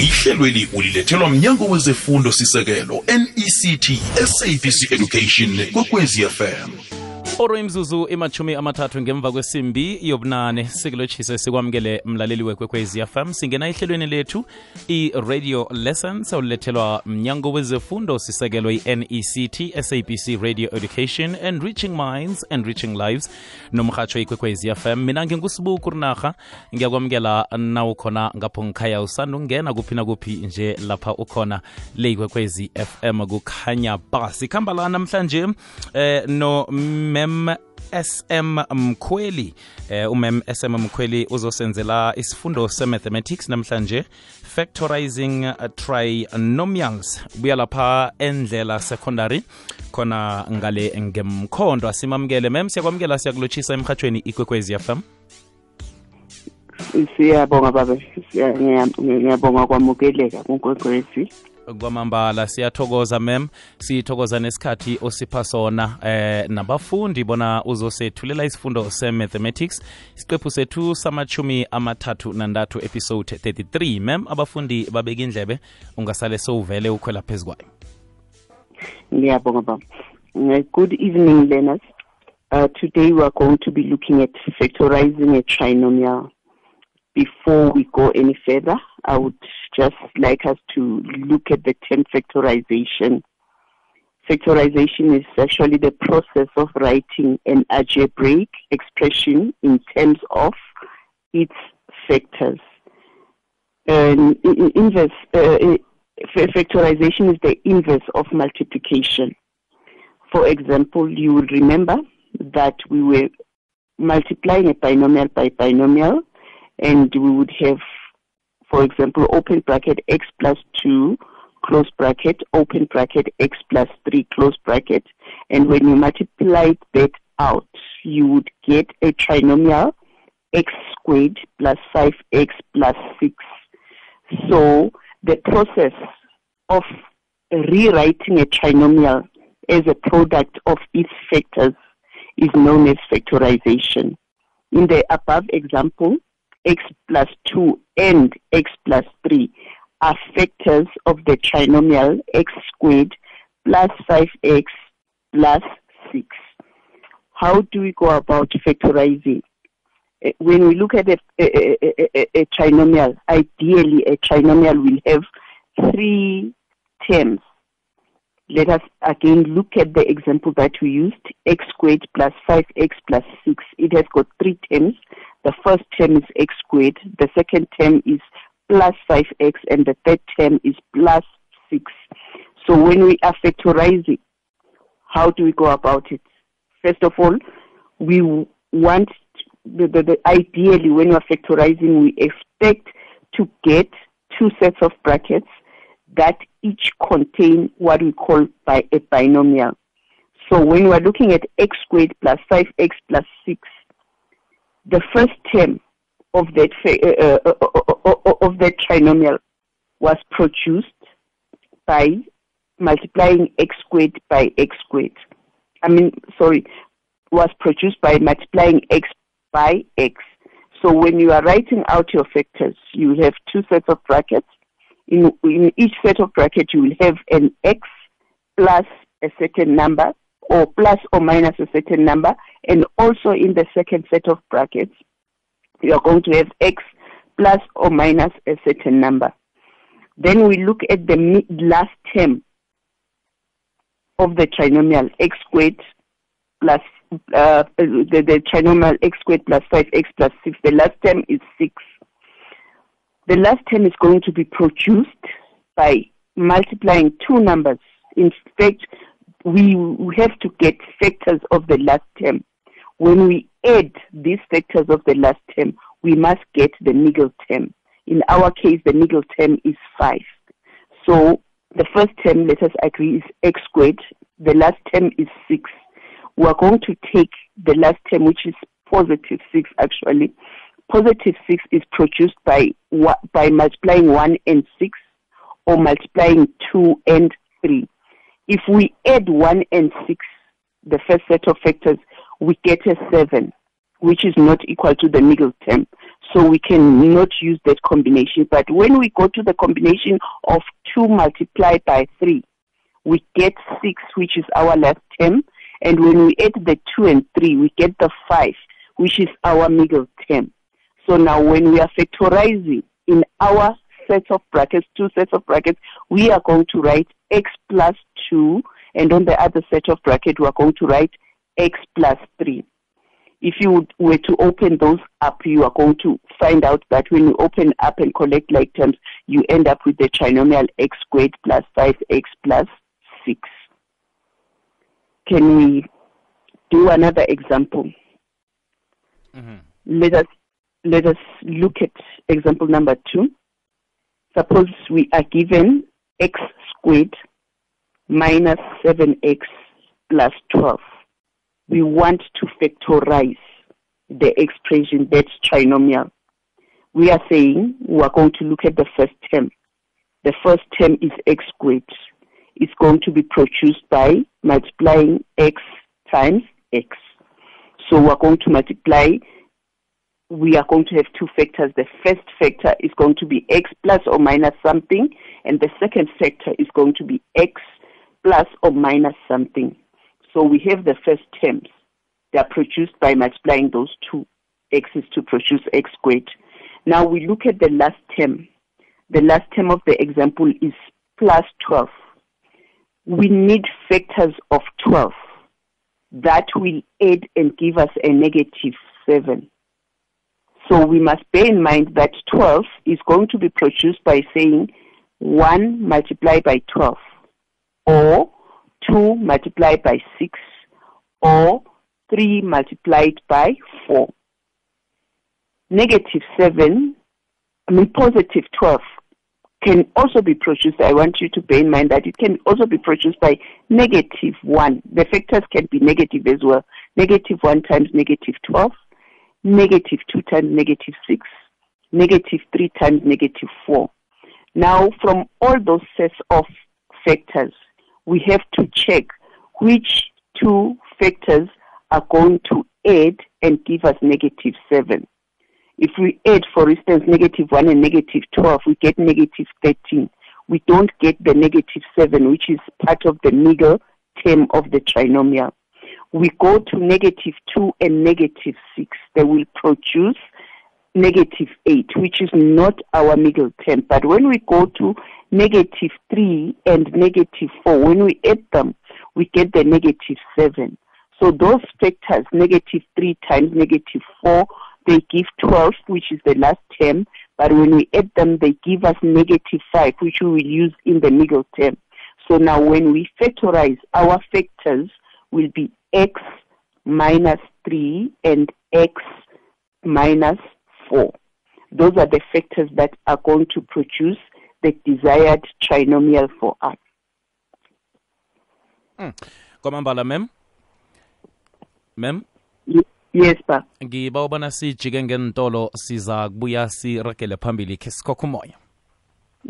ihlelweli ulilethelwa mnyango wezefundo sisekelo nect sabc education kokwezi fm oro imzuzu imachumi amathathu ngemva kwesimbi yobunane. Sikulotshise sikwamukele mlaleli wekwekwezi fm singena ehlelweni lethu i-radio lessons olulethelwa mnyango wezefundo sisekelwe i-nect sabc radio education and reaching minds and reaching lives nomrhatsho ikwekwezi fm mina ngingusibuku rinarha ngiyakwamukela nawukhona ngapho ngikhaya usanda ungena kuphi nakuphi nje lapha ukhona le ikwekwezi fm kukhanya ba sikhamba la namhlanje eh, no mem sm mkhweli eh, umem sm mkhweli uzosenzela isifundo se-mathematics namhlanje factorizing uh, trinomials buya lapha endlela secondary khona ngale ngemkhondo asimamukele mem siyakwamukela siyakulotshisa emhathweni ikwekwezi fm siyabonga baba ngiyabonga kwamukeleka kunkwekwezi kwamambala siyathokoza mem sithokoza nesikhathi osipha sona. Eh nabafundi bona uzosethulela isifundo se-mathematics isiqephu sethu samachumi amathathu nandathu episode 33 mem abafundi babeka indlebe ungasale sowuvele ukhwela phezu kwayo. Ngiyabonga baba Uh, good evening learners. Uh, today we are going to be looking at factorizing a trinomial before we go any further i would just like us to look at the term factorization. Factorization is actually the process of writing an algebraic expression in terms of its factors. And inverse uh, factorization is the inverse of multiplication. For example you will remember that we were multiplying a binomial by a binomial and we would have for example open bracket x plus 2 close bracket open bracket x plus 3 close bracket and when you multiplied that out you would get a trinomial x squared plus 5x plus 6 so the process of rewriting a trinomial as a product of its factors is known as factorization. In the above example, x plus 2 and x plus 3 are factors of the trinomial x squared plus 5x plus 6. How do we go about factorizing? Eh, When we look at a, a, a, a, a trinomial, ideally a trinomial will have three terms let us again look at the example that we used x squared plus 5x plus 6 it has got three terms the first term is x squared the second term is plus 5x and the third term is plus 6 so when we are factorizing how do we go about it first of all we want the, the, the ideally when we are factorizing we expect to get two sets of brackets that each contain what we call by a binomial. So when we are looking at x squared plus 5x plus 6, the first term of that uh, uh, uh, uh, of that trinomial was produced by multiplying x squared by x squared. I mean, sorry, was produced by multiplying x by x. So when you are writing out your factors, you have two sets of brackets in, in each set of brackets you will have an x plus a certain number or plus or minus a certain number and also in the second set of brackets you are going to have x plus or minus a certain number. Then we look at the last term of the trinomial x squared plus uh, the, the trinomial x squared plus 5x plus 6 the last term is 6 the last term is going to be produced by multiplying two numbers. In fact, we have to get factors of the last term. When we add these factors of the last term, we must get the middle term. In our case, the middle term is 5. So the first term, let us agree, is x squared. The last term is 6. We are going to take the last term, which is positive 6 actually, positive 6 is produced by by multiplying 1 and 6 or multiplying 2 and 3. If we add 1 and 6, the first set of factors, we get a 7, which is not equal to the middle term. So we cannot use that combination. But when we go to the combination of 2 multiplied by 3, we get 6, which is our last term. And when we add the 2 and 3, we get the 5, which is our middle term. So now when we are factorizing in our set of brackets, two sets of brackets, we are going to write x plus 2, and on the other set of bracket, we are going to write x plus 3. If you were to open those up, you are going to find out that when you open up and collect like terms, you end up with the trinomial x squared plus 5x plus 6. Can we do another example? Mm-hmm. Let us let us look at example number two. Suppose we are given x squared minus 7x plus 12. We want to factorize the expression that's trinomial. We are saying we are going to look at the first term. The first term is x squared. It's going to be produced by multiplying x times x. So we are going to multiply we are going to have two factors. The first factor is going to be x plus or minus something, and the second factor is going to be x plus or minus something. So we have the first terms. They are produced by multiplying those two x's to produce x squared. Now we look at the last term. The last term of the example is plus 12. We need factors of 12 that will add and give us a negative 7. So we must bear in mind that 12 is going to be produced by saying 1 multiplied by 12 or 2 multiplied by 6 or 3 multiplied by 4. Negative 7, I mean positive 12 can also be produced. I want you to bear in mind that it can also be produced by negative 1. The factors can be negative as well. Negative 1 times negative 12 negative 2 times negative 6, negative 3 times negative 4. Now, from all those sets of factors, we have to check which two factors are going to add and give us negative 7. If we add, for instance, negative 1 and negative 12, we get negative 13. We don't get the negative 7, which is part of the middle term of the trinomial we go to negative 2 and negative 6, they will produce negative 8, which is not our middle term. But when we go to negative 3 and negative 4, when we add them, we get the negative 7. So those factors, negative 3 times negative 4, they give 12, which is the last term. But when we add them, they give us negative 5, which we will use in the middle term. So now when we factorize, our factors will be x minus 3 and x minus 4. Those are the factors that are going to produce the desired trinomial for us. Hmm. kwamambala mem mem Yes, ba. ngiba ubona sijike ngentolo siza kubuya sirakele phambili khe sikhokha umoya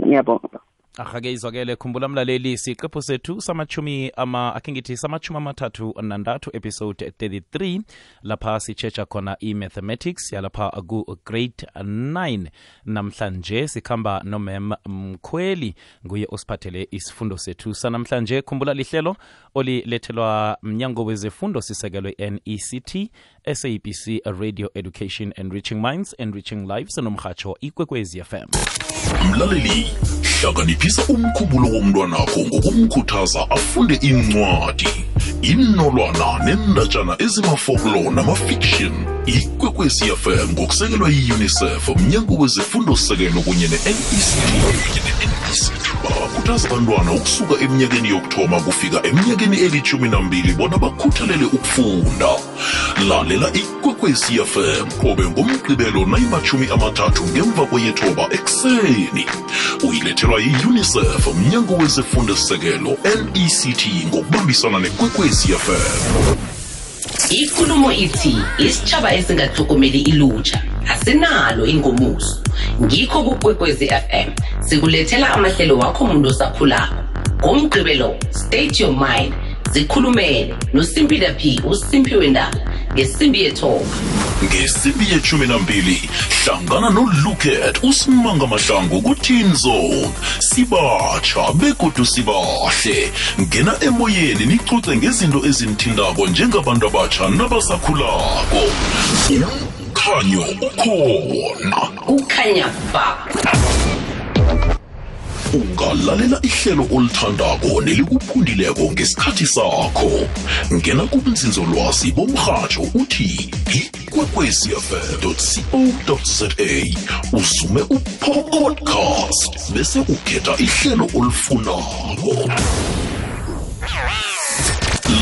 Ngiyabonga. Ahake izwakele khumbula mlaleli siqephu sethu samachumi ama akhe samachumi amathathu nantathu episode 33 lapha sitshetsha khona i-mathematics yalapha ku-grade 9 namhlanje sikhamba nomem mkhweli nguye osiphathele isifundo sethu. Sanamhlanje khumbula lihlelo olilethelwa mnyango wezefundo sisekelwe nect sabc radio education enriching minds enriching lives nomhatsho ikwekwezi fm mlaleli hlakaniphisa umkhubulo womntwanakho ngokumkhuthaza afunde incwadi inolwana nendatshana ezimafoklo namafiction ikwekwezi fm ngokusekelwa yi-unicef mnyango wezifundo sekelo kunye ne-nect bakhuthaza abantwana ukusuka eminyakeni yokuthoma kufika eminyakeni elithumi nambili bona bakhuthalele ukufunda. Lalela ikwekwezi fm qobe ngomgqibelo nayimachumi amathathu ngemva kweyethoba ekuseni. Uyilethelwa yi-unicef mnyango wezifundo sekelo nect ngokubambisana nekwekwezi fm ikulumo ithi isitshaba esingatlhogomeli ilutjha asinalo ingomuso. Ngikho kukwekwezi fm sikulethela amahlelo wakho muntu osakhulako. Ngomgqibelo state your mind zikhulumele nosimpila p usimpiwe ndaba ngesimbi yethoba. Ngesimbi yeshumi nambili hlangana noluket usimanga mahlangu kuteen zone sibatsha begodu sibahle. Ngena emoyeni nicuce ngezinto ezinithindako njengabantu abatsha nabasakhulako. Umkhanyo ukhona. Kukhanya ba ungalalela ihlelo olithandako nelikuphundileko ngesikhathi sakho. Ngena kubunzinzolwazi bomrhatsho uthi ikwekwecfm co za usume upodcast bese ukhetha ihlelo olifunako.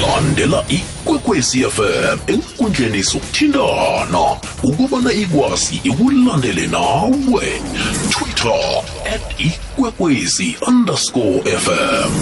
Landela ikwekwecfm enkundleni zokuthintana ukubana ikwazi ikulandele nawe. Twitter at ikwekwezi underscore fm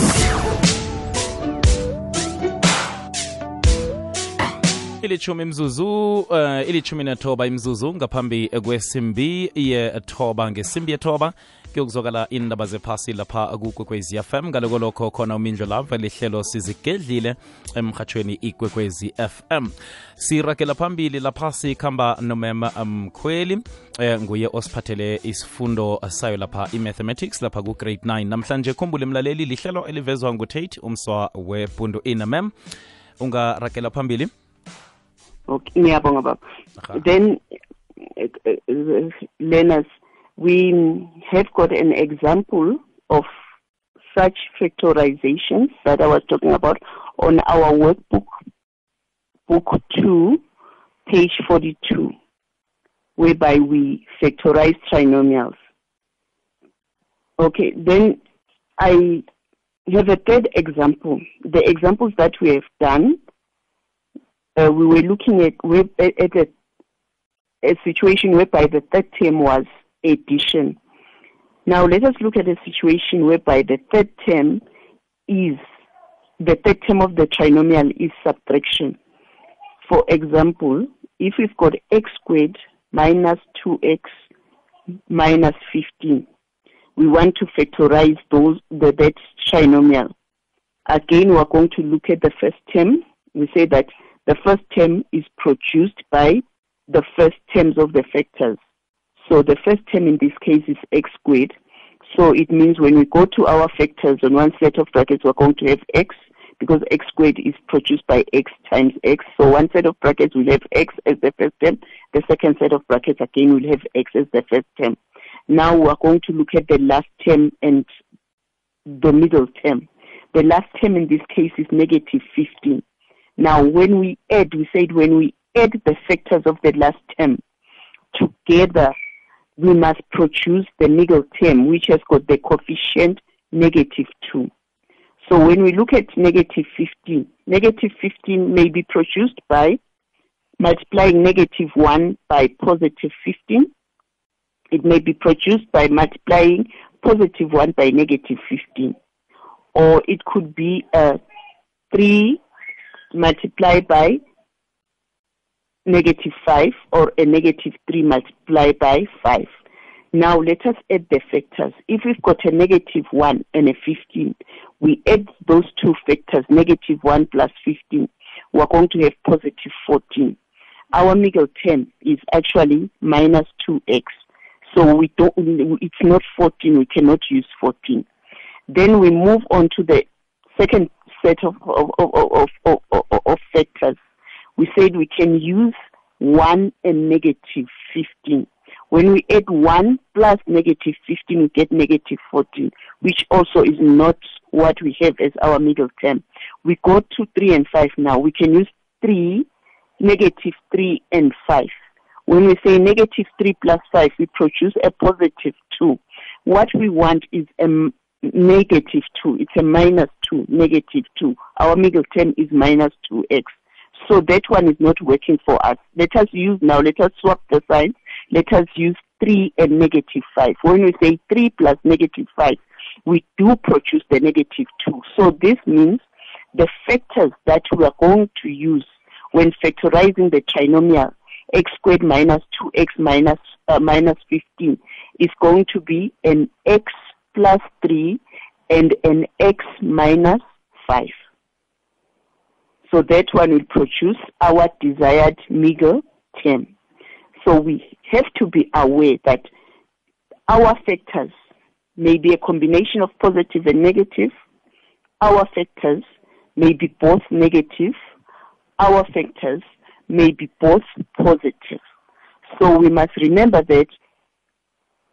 ilithumi imzuzu uh, ilithumi nethoba imzuzu ngaphambi kwesimbi yethoba ngesimbi yethoba kuyokuzokala indaba zephasi lapha kukwekwezi fm ngaloko lokho khona umindlo lava lihlelo sizigedlile emhathweni ikwekwezi fm siragela phambili lapha sikhamba nomema mkhweli eh, nguye osiphathele isifundo sayo lapha i-mathematics lapha ku-grade 9 namhlanje khumbule mlaleli lihlelo elivezwa ngutate umswa wepundu inamem ungarakela phambili? Okay, ngiyabonga baba. Then, uh, uh, learners, we have got an example of such factorizations that I was talking about on our workbook, book 2, page 42, whereby we factorize trinomials. Okay, then I have a third example. The examples that we have done uh, we were looking at at a, a situation whereby the third term was addition. Now let us look at a situation whereby the third term is the third term of the trinomial is subtraction. For example, if we've got x squared minus 2x minus 15, we want to factorize those the that trinomial. Again, we are going to look at the first term. We say that the first term is produced by the first terms of the factors. So the first term in this case is x squared. So it means when we go to our factors on one set of brackets, we're going to have x because x squared is produced by x times x. So one set of brackets will have x as the first term. The second set of brackets again will have x as the first term. Now we're going to look at the last term and the middle term. The last term in this case is negative 15. Now, when we add, we said when we add the factors of the last term together, we must produce the middle term, which has got the coefficient negative 2. So when we look at negative 15, negative 15 may be produced by multiplying negative 1 by positive 15. It may be produced by multiplying positive 1 by negative 15. Or it could be uh, 3 multiplied by negative 5 or a negative 3 multiplied by 5. Now let us add the factors. If we've got a negative 1 and a 15, we add those two factors, negative 1 plus 15, we're going to have positive 14. Our middle term is actually minus 2x. So we don't, it's not 14, we cannot use 14. Then we move on to the second set of, of, of, of, of, factors. We said we can use 1 and negative 15. When we add 1 plus negative 15, we get negative 14, which also is not what we have as our middle term. We go to 3 and 5 now. We can use 3, negative 3, and 5. When we say negative 3 plus 5, we produce a positive 2. What we want is a 2. It's a minus 2, negative 2. Our middle term is minus 2x. So that one is not working for us. Let us use now, let us swap the signs. Let us use 3 and negative 5. When we say 3 plus negative 5, we do produce the negative 2. So this means the factors that we are going to use when factorizing the trinomial x squared minus 2x minus, uh, minus 15 is going to be an x plus 3 and an x minus 5. So that one will produce our desired middle term. So we have to be aware that our factors may be a combination of positive and negative. Our factors may be both negative. Our factors may be both positive. So we must remember that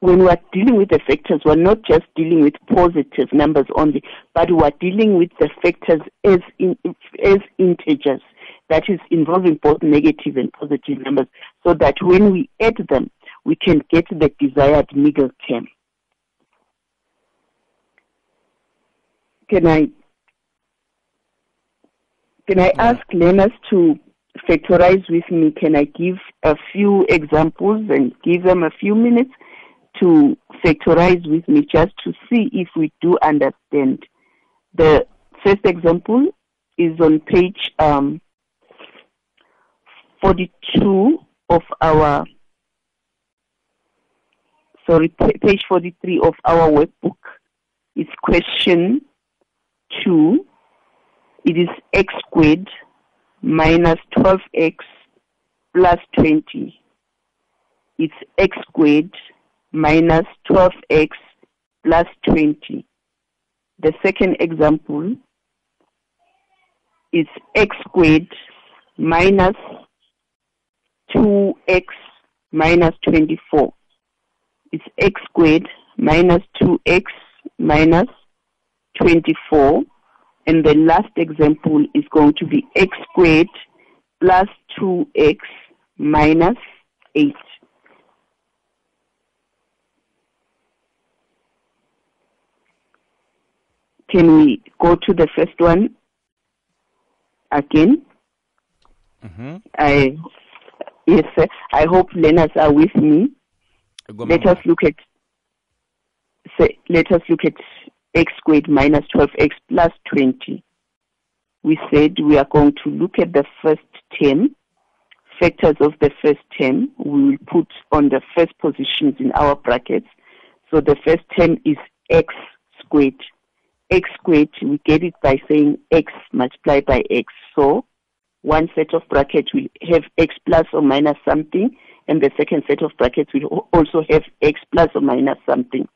when we are dealing with the factors, we're not just dealing with positive numbers only, but we are dealing with the factors as in, as integers. That is involving both negative and positive numbers, so that when we add them, we can get the desired middle term. Can I can I ask learners to factorize with me? Can I give a few examples and give them a few minutes to factorize with me just to see if we do understand? The first example is on page um, 42 of our sorry page 43 of our workbook. It's question 2 it is x squared minus 12x plus 20 it's x squared minus 12x plus 20 the second example is x squared minus 2x minus 24. It's x squared minus 2x minus 24. And the last example is going to be x squared plus 2x minus 8. Can we go to the first one again? Mhm. I yes, sir. I hope learners are with me. Let us look at say, let us look at x squared minus 12x plus 20. We said we are going to look at the first term, factors of the first term. We will put on the first positions in our brackets. So the first term is x squared. X squared, we get it by saying x multiplied by x. So one set of brackets will have x plus or minus something, and the second set of brackets will also have x plus or minus something.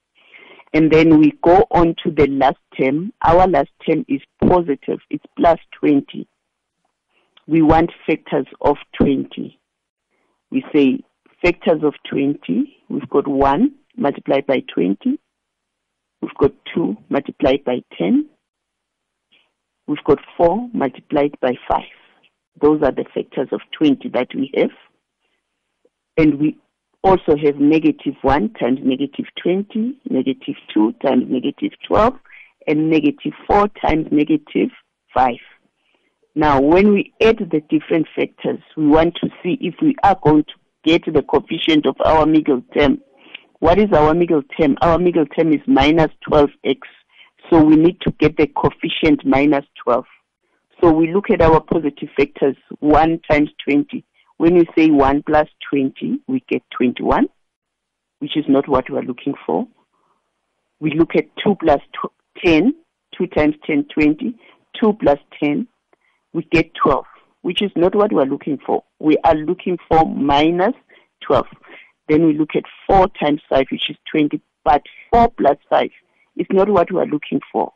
And then we go on to the last term. Our last term is positive, it's plus 20. We want factors of 20. We say factors of 20, we've got 1 multiplied by 20, we've got 2 multiplied by 10, we've got 4 multiplied by 5. Those are the factors of 20 that we have. And we also have negative 1 times negative 20, negative 2 times negative 12, and negative 4 times negative 5. Now, when we add the different factors, we want to see if we are going to get the coefficient of our middle term. What is our middle term? Our middle term is minus 12x. So we need to get the coefficient minus 12. So we look at our positive factors, 1 times 20. When we say 1 plus 20, we get 21, which is not what we're looking for. We look at 2 plus tw- 10, 2 times 10, 20. 2 plus 10, we get 12, which is not what we're looking for. We are looking for minus 12. Then we look at 4 times 5, which is 20, but 4 plus 5 is not what we're looking for.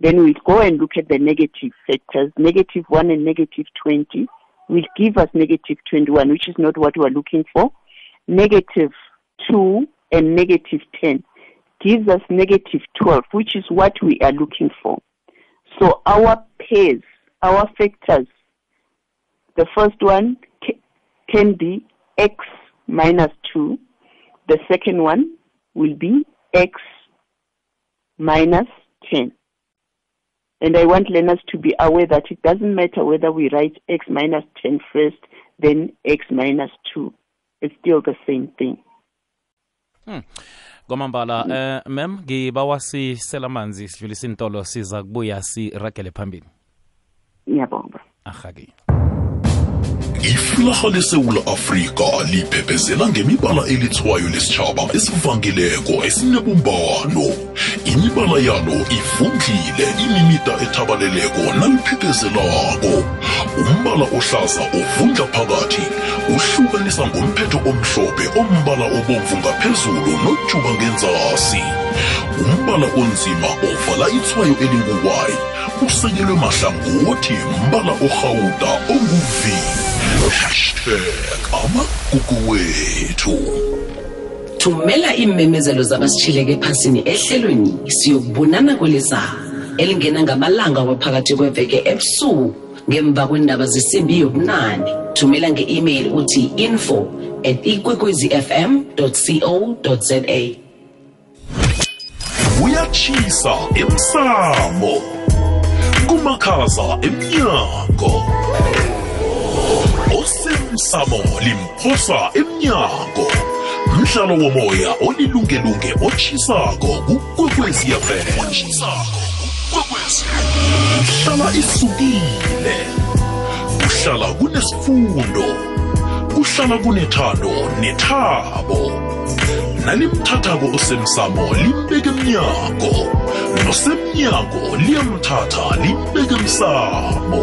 Then we go and look at the negative factors. Negative 1 and negative 20 will give us negative 21, which is not what we're looking for. Negative 2 and negative 10 gives us negative 12, which is what we are looking for. So our pairs, our factors, the first one can be x minus 2. The second one will be x minus 10. And I want learners to be aware that it doesn't matter whether we write x minus 10 first, then x minus 2. It's still the same thing. kwamambala eh mem ngibawa sisela amanzi sidlulise intolo siza kubuya siragele phambili Ngiyabonga. ahake iflaha lesewula afrika liphephezela ngemibala elithwayo lesitshaba esivangileko esinebumbano. Imibala yalo ifundlile imimida ethabaleleko naliphephezelako umbala ohlaza ovundla phakathi uhlukanisa ngomphetho omhlophe ombala obomvu ngaphezulu nojuba ngenzasi. Umbala onzima ovala ithwayo elinguwayi usekelwe mahlangothi mbala orhawuda onguvi hashtag amagugu wethu. Thumela iimemezelo zabasitshileke ephasini ehlelweni siyokubonana kweliza elingena ngamalanga waphakathi kweveke ebusuku ngemva kwendaba zesimbi yobunane. Thumela nge-email uthi info at ikwekwezifm co za kuyatshisa emsamo kumakhaza emnyango. Osemsamo limphosa emnyango. Mdlalo womoya olilungelunge otshisako kukwekweziyafm hlala isukile. Kuhlala kunesifundo. Kuhlala kunethando nethabo. Nalimthathako osemsamo limbeke emnyango nosemnyango liyamthatha limbeke emsamo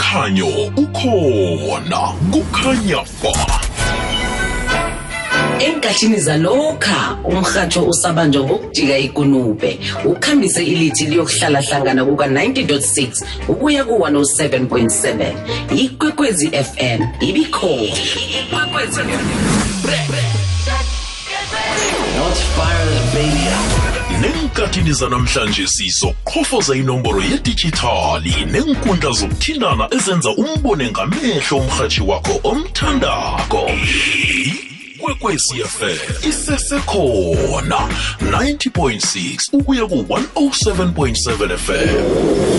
Umkhanyo ukhona kukhanya ba. Enkathini zalokha umrhatsho usabanjwa ngokujika ikunube. Ukhambise ilithi liyokuhlala hlangana kuka-90.6 ukuya ku-107.7 ikwekwezi fm ibikhona. Nenkathini zanamhlanje sizoqhofoza inomboro yedijithali. Nenkundla zokuthindana ezenza umbone ngamehlo umrhatshi wakho omthandako. Ikwekwecfm isesekhona. 90.6 ukuya ku-107.7 fm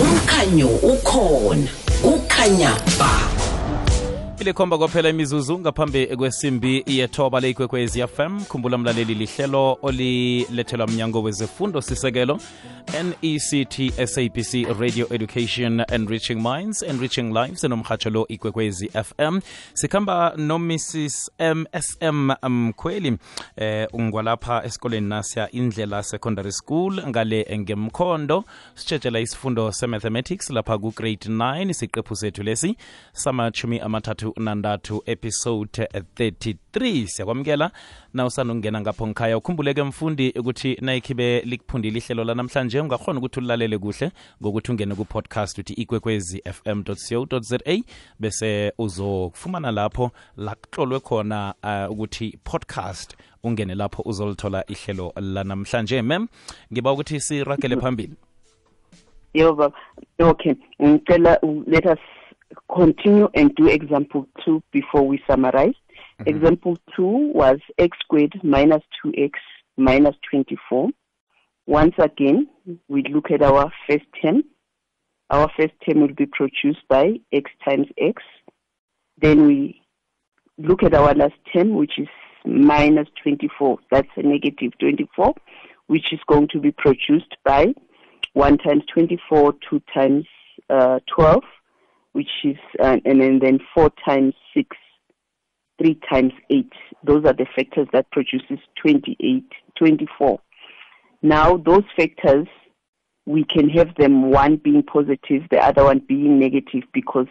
umkhanyo ukhona. Kukhanya ba. Ilikhomba kwaphela imizuzu ngaphambi kwesimbi yethoba leyikwekwezi fm khumbula mlaleli lihlelo olilethelwa mnyango wezefundo sisekelo nect sabc radio education enriching minds enriching lives enomhatsho lo ikwekwezi fm sikhamba nomrs. Msm mkhweli eh ungwalapha esikoleni nasiya indlela secondary school ngale ngemkhondo. Sitshetshela isifundo se-mathematics lapha ku-grade 9 siqephu sethu lesi samachumi amathathu nandathu episode 33 siyakwamukela na usanokungena ngapho ngikhaya ukhumbuleke mfundi ukuthi nayikhibe likuphundile ihlelo lanamhlanje ungakhona ukuthi ulalele kuhle ngokuthi ungene ku-podcast uthi ikwekwezi fm co za bese uzokufumana lapho la kutlolwe khona uh, ukuthi podcast ungene lapho uzolithola ihlelo lanamhlanje mem ngiba ukuthi siragele phambili Yo, baba. Okay. Ngicela let us continue and do example two before we summarize. Example two was x squared minus 2x minus 24. Once again, we look at our first term. Our first term will be produced by x times x. Then we look at our last term, which is minus 24. That's a negative 24, which is going to be produced by 1 times 24, 2 times uh, 12, which is, uh, and then, then 4 times 6, 3 times 8. Those are the factors that produces 28, 24. Now, those factors, we can have them one being positive, the other one being negative because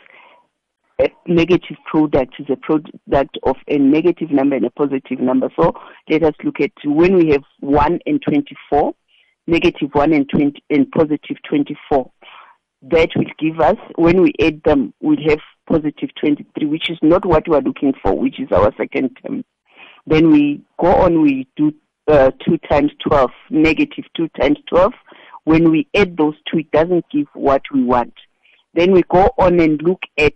a negative product is a product of a negative number and a positive number. So let us look at when we have 1 and 24, negative 1 and 20 and positive 24. That will give us, when we add them, we'll have positive 23, which is not what we are looking for, which is our second term. Then we go on, we do uh, 2 times 12, negative 2 times 12, When we add those two, it doesn't give what we want. Then we go on and look at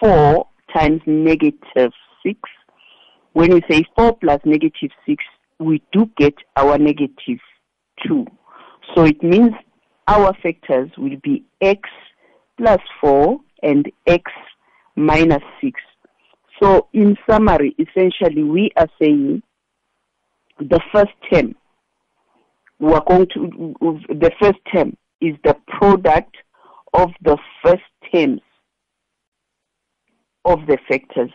4 times negative 6. When we say 4 plus negative 6, we do get our negative 2. So it means our factors will be x plus 4 and x minus 6. So in summary, essentially we are saying the first term, we are going to, the first term is the product of the first terms of the factors.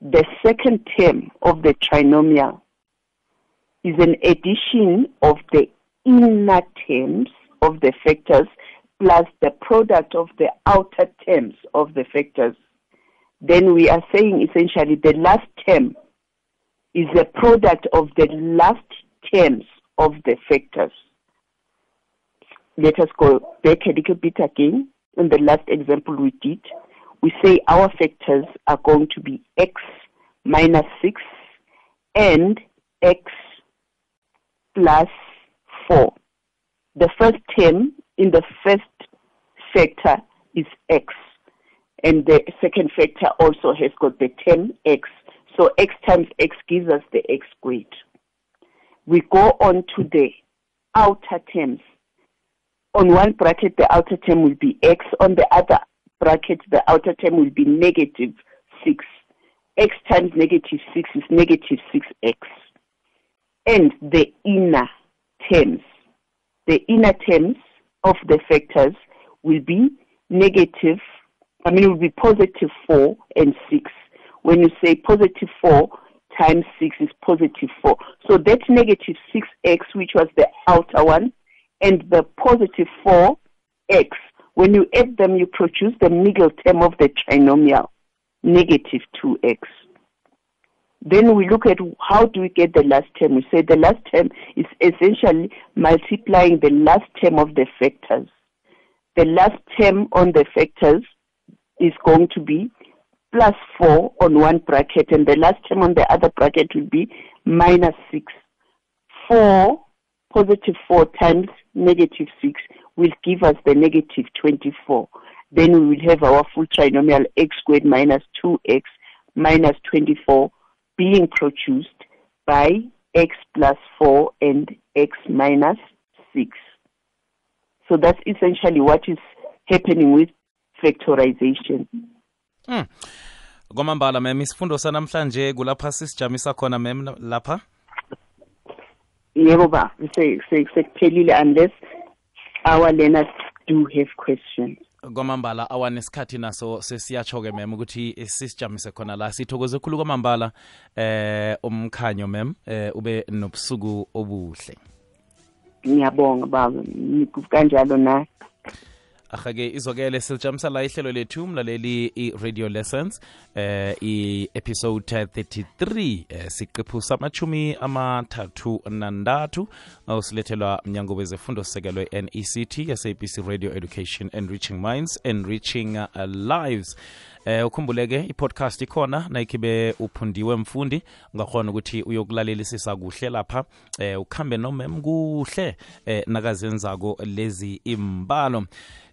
The second term of the trinomial is an addition of the inner terms of the factors plus the product of the outer terms of the factors. Then we are saying essentially the last term is the product of the last terms of the factors. Let us go back a little bit again. In the last example we did, we say our factors are going to be x minus 6 and x plus 4. The first term in the first factor is x, and the second factor also has got the term x. So x times x gives us the x squared. We go on to the outer terms. On one bracket, the outer term will be x. On the other bracket, the outer term will be negative 6. x times negative 6 is negative 6x. And the inner terms, the inner terms of the factors will be negative, I mean, it will be positive 4 and 6. When you say positive 4 times 6 is positive 4. So that's negative 6x, which was the outer one, and the positive 4x. When you add them, you produce the middle term of the trinomial, negative 2x. Then we look at how do we get the last term. We say the last term is essentially multiplying the last term of the factors. The last term on the factors is going to be plus 4 on one bracket, and the last term on the other bracket will be minus 6. 4, positive 4 times negative 6 will give us the negative 24. Then we will have our full trinomial x squared minus 2x minus 24 being produced by x plus 4 and x minus 6. So that's essentially what is happening with factorization. Hmm. kwamambala mem isifundo sanamhlanje kulapha sisijamisa khona mem lapha Yebo ba, se- se- sekuphelile unless our learners do have questions. Kwamambala awanesikhathi naso sesiyatsho-ke mem ukuthi sisijamise khona la. Sithokoze khulu kwamambala eh umkhanyo mem eh ube nobusuku obuhle. Ngiyabonga baba, kanjalo na. Ahake izokele silijamisa la ihlelo lethu mlaleli i-radio lessons eh i-episode 33 eh, siqephu samachumi amathathu nandathu usilethelwa mnyango wezefundo sekelwe nect sabc radio education enriching minds enriching uh, lives eh ukhumbuleke i-podcast ikhona nayikhibe uphundiwe mfundi. Ungakhona ukuthi uyokulalelisisa kuhle lapha. Eh ukhambe nomem kuhle eh nakazenzako lezi imbalo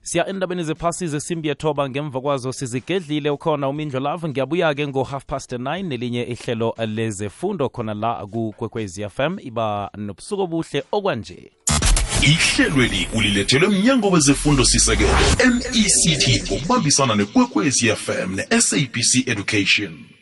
siya endabeni zephasi zesimbi yethoba ngemva kwazo sizigedlile. Ukhona umindlo love ngiyabuya-ke ngo-half past 9 nelinye ihlelo lezefundo khona la kukwekwezi fm iba nobusuku obuhle okwanje ihlelweli ulilethelwe mnyango wezefundo sisekelo mect ngokubambisana nekwekwezi fm ne-sabc education